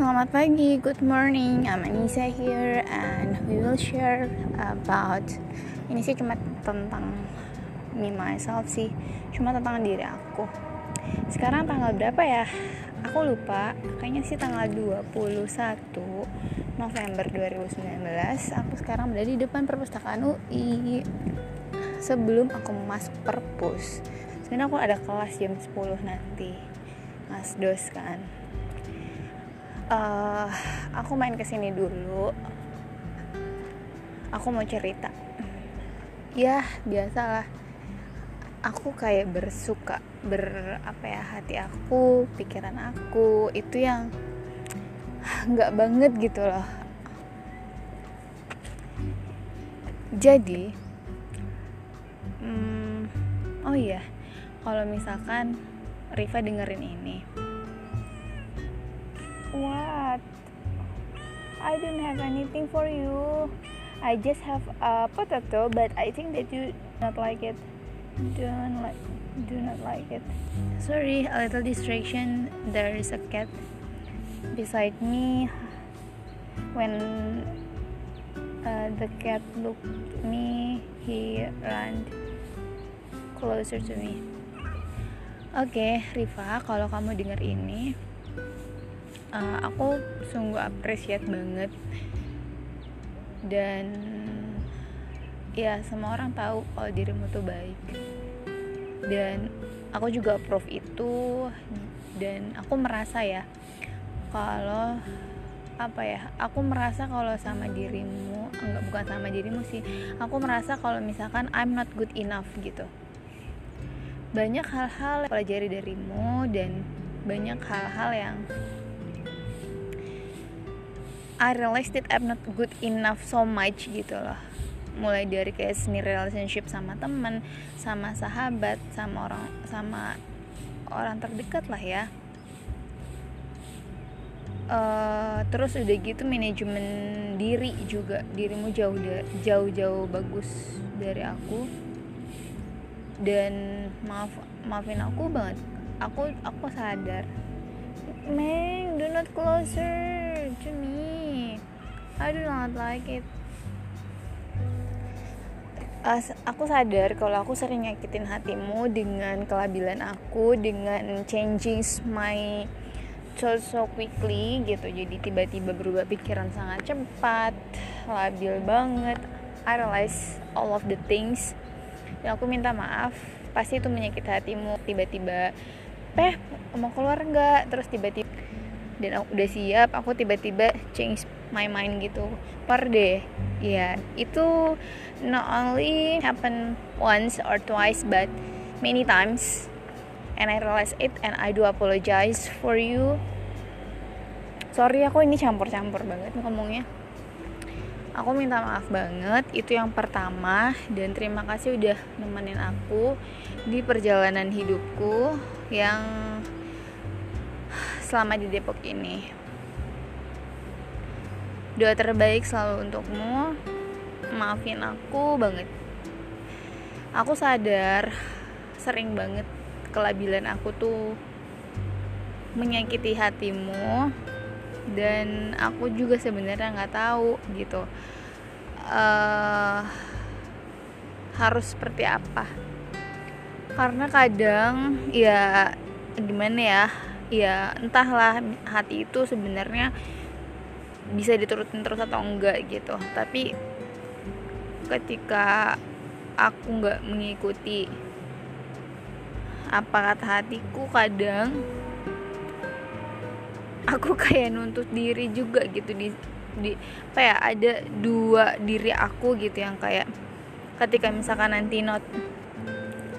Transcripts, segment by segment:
Selamat pagi, good morning. I'm Anissa here and we will share about ini sih cuma tentang me myself sih, cuma tentang diri aku. Sekarang tanggal berapa ya? Aku lupa, kayaknya sih tanggal 21 November 2019. Aku sekarang berada di depan perpustakaan UI. Sebelum aku masuk perpus, sebenarnya aku ada kelas jam 10 nanti. Mas dos kan uh, aku main ke sini dulu. Aku mau cerita. Ya biasalah. Aku kayak bersuka ber apa ya hati aku pikiran aku itu yang nggak banget gitu loh. Jadi hmm, oh iya kalau misalkan Riva dengerin ini What? I don't have anything for you. I just have a potato, but I think that you not like it. Don't like, do not like it. Sorry, a little distraction. There is a cat beside me. When uh, the cat looked me, he ran closer to me. Oke, okay, Riva, kalau kamu dengar ini, uh, aku sungguh appreciate banget. Dan ya semua orang tahu kalau dirimu tuh baik. Dan aku juga approve itu. Dan aku merasa ya kalau apa ya aku merasa kalau sama dirimu enggak bukan sama dirimu sih. Aku merasa kalau misalkan I'm not good enough gitu. Banyak hal-hal pelajari darimu dan banyak hal-hal yang I realized that I'm not good enough so much gitu loh. Mulai dari kayak seni relationship sama temen sama sahabat sama orang sama orang terdekat lah ya. Uh, terus udah gitu manajemen diri juga dirimu jauh jauh jauh bagus dari aku. Dan maaf maafin aku banget. Aku aku sadar. Meng do not closer to me. I do not like it. Uh, aku sadar kalau aku sering nyakitin hatimu dengan kelabilan aku dengan changing my thoughts so quickly gitu. Jadi tiba-tiba berubah pikiran sangat cepat labil banget. I realize all of the things. Dan aku minta maaf pasti itu menyakiti hatimu. Tiba-tiba peh mau keluar nggak? Terus tiba-tiba dan aku udah siap aku tiba-tiba change my mind gitu. Per deh ya itu not only happen once or twice but many times. And I realize it and I do apologize for you. Sorry aku ini campur-campur banget ngomongnya. Aku minta maaf banget itu yang pertama. Dan terima kasih udah nemenin aku di perjalanan hidupku yang selama di Depok ini. Doa terbaik selalu untukmu. Maafin aku banget. Aku sadar sering banget kelabilan aku tuh menyakiti hatimu dan aku juga sebenarnya nggak tahu gitu uh, harus seperti apa karena kadang ya gimana ya ya entahlah hati itu sebenarnya bisa diturutin terus atau enggak gitu. Tapi ketika aku nggak mengikuti apa kata hatiku kadang aku kayak nuntut diri juga gitu di di apa ya ada dua diri aku gitu yang kayak ketika misalkan nanti not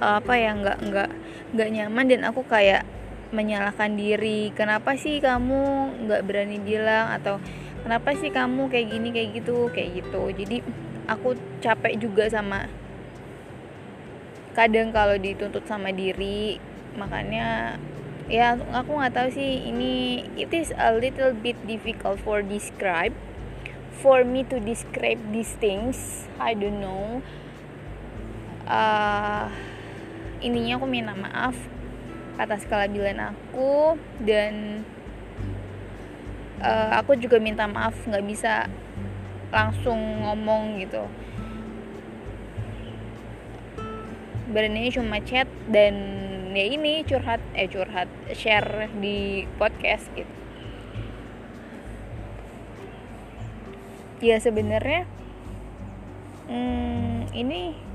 apa ya nggak nggak nggak nyaman dan aku kayak menyalahkan diri. Kenapa sih kamu nggak berani bilang? Atau kenapa sih kamu kayak gini kayak gitu kayak gitu? Jadi aku capek juga sama kadang kalau dituntut sama diri. Makanya ya aku nggak tahu sih ini it is a little bit difficult for describe for me to describe these things. I don't know. Uh, intinya aku minta maaf atas kelabilan aku dan uh, aku juga minta maaf nggak bisa langsung ngomong gitu. Berani cuma chat dan ya ini curhat eh curhat share di podcast gitu. Ya sebenarnya hmm, ini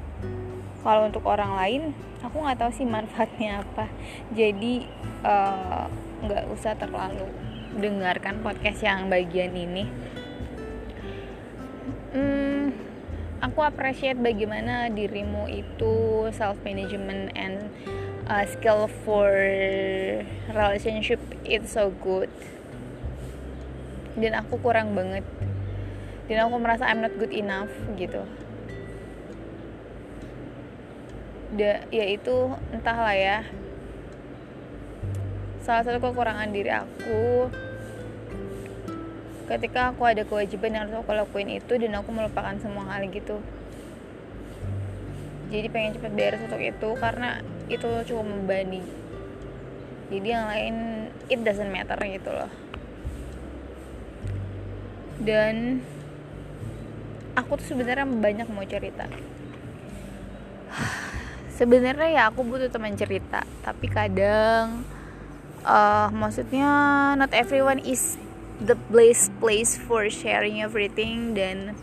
kalau untuk orang lain aku nggak tahu sih manfaatnya apa. Jadi eh, nggak uh, usah terlalu dengarkan podcast yang bagian ini. Hmm, aku appreciate bagaimana dirimu itu self management and uh, skill for relationship it's so good. Dan aku kurang banget. Dan aku merasa I'm not good enough gitu da, itu entahlah ya. Salah satu kekurangan diri aku ketika aku ada kewajiban yang harus aku lakuin itu dan aku melupakan semua hal gitu. Jadi pengen cepet beres untuk itu karena itu cukup membani jadi yang lain it doesn't matter gitu loh. Dan aku tuh sebenarnya banyak mau cerita sebenarnya ya aku butuh teman cerita tapi kadang uh, maksudnya not everyone is the place place for sharing everything dan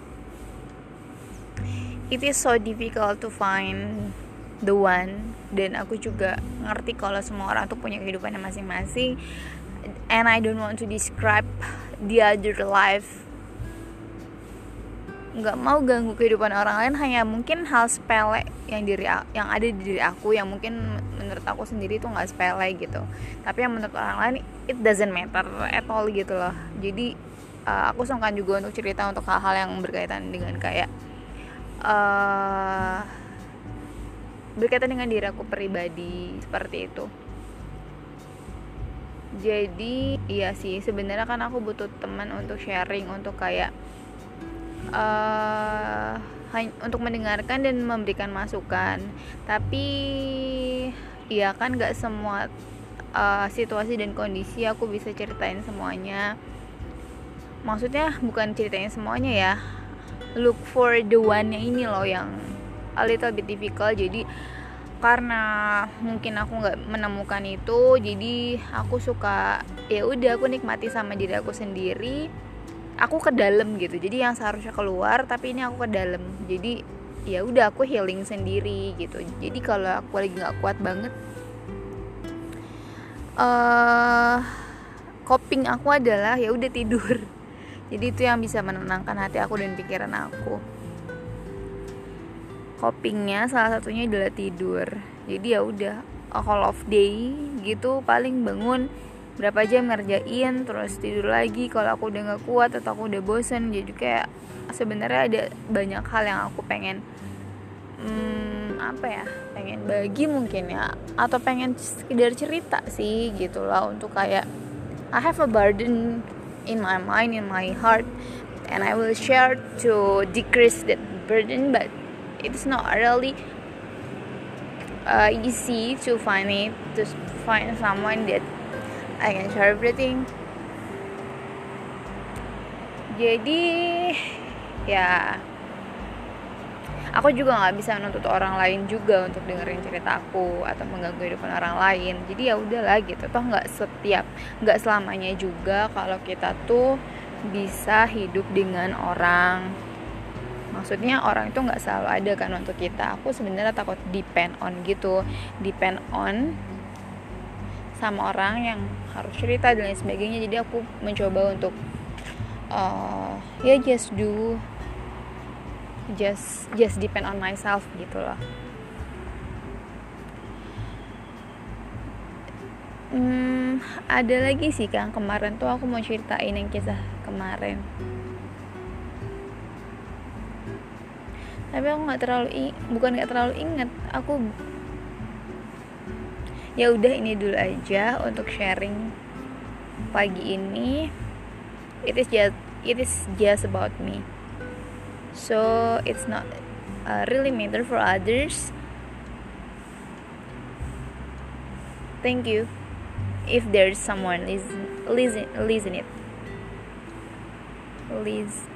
it is so difficult to find the one. Dan aku juga ngerti kalau semua orang tuh punya kehidupannya masing-masing. And I don't want to describe the other life nggak mau ganggu kehidupan orang lain hanya mungkin hal sepele yang diri yang ada di diri aku yang mungkin menurut aku sendiri itu nggak sepele gitu. Tapi yang menurut orang lain it doesn't matter at all gitu loh. Jadi uh, aku sungkan juga untuk cerita untuk hal-hal yang berkaitan dengan kayak uh, berkaitan dengan diri aku pribadi seperti itu. Jadi iya sih sebenarnya kan aku butuh teman untuk sharing untuk kayak uh, untuk mendengarkan dan memberikan masukan. Tapi ya kan gak semua uh, situasi dan kondisi aku bisa ceritain semuanya. Maksudnya bukan ceritain semuanya ya. Look for the one yang ini loh yang a little bit difficult. Jadi karena mungkin aku nggak menemukan itu jadi aku suka ya udah aku nikmati sama diri aku sendiri aku ke dalam gitu. Jadi yang seharusnya keluar tapi ini aku ke dalam jadi ya udah aku healing sendiri gitu. Jadi kalau aku lagi nggak kuat banget uh, coping aku adalah ya udah tidur. Jadi itu yang bisa menenangkan hati aku dan pikiran aku. Copingnya salah satunya adalah tidur. Jadi ya udah call of day gitu paling bangun berapa jam ngerjain terus tidur lagi. Kalau aku udah nggak kuat atau aku udah bosen jadi kayak sebenarnya ada banyak hal yang aku pengen hmm, apa ya pengen bagi mungkin ya. Atau pengen sekedar cerita sih gitu lah. Untuk kayak I have a burden in my mind in my heart and I will share to decrease that burden but it's not really uh, easy to find it to find someone that I can share everything. Jadi ya aku juga nggak bisa menuntut orang lain juga untuk dengerin cerita aku atau mengganggu hidupan orang lain. Jadi ya udahlah gitu. Toh nggak setiap nggak selamanya juga kalau kita tuh bisa hidup dengan orang. Maksudnya orang itu nggak selalu ada kan untuk kita. Aku sebenarnya takut depend on gitu. Depend on sama orang yang harus cerita dan lain sebagainya. Jadi aku mencoba untuk uh, ya just do just just depend on myself gitu loh hmm, ada lagi sih kan kemarin tuh aku mau ceritain yang kisah kemarin. Tapi aku nggak terlalu bukan nggak terlalu inget aku ya udah ini dulu aja untuk sharing pagi ini. It is just it is just about me. So it's not uh, really matter for others. Thank you if there's someone listen listen listen it. Liz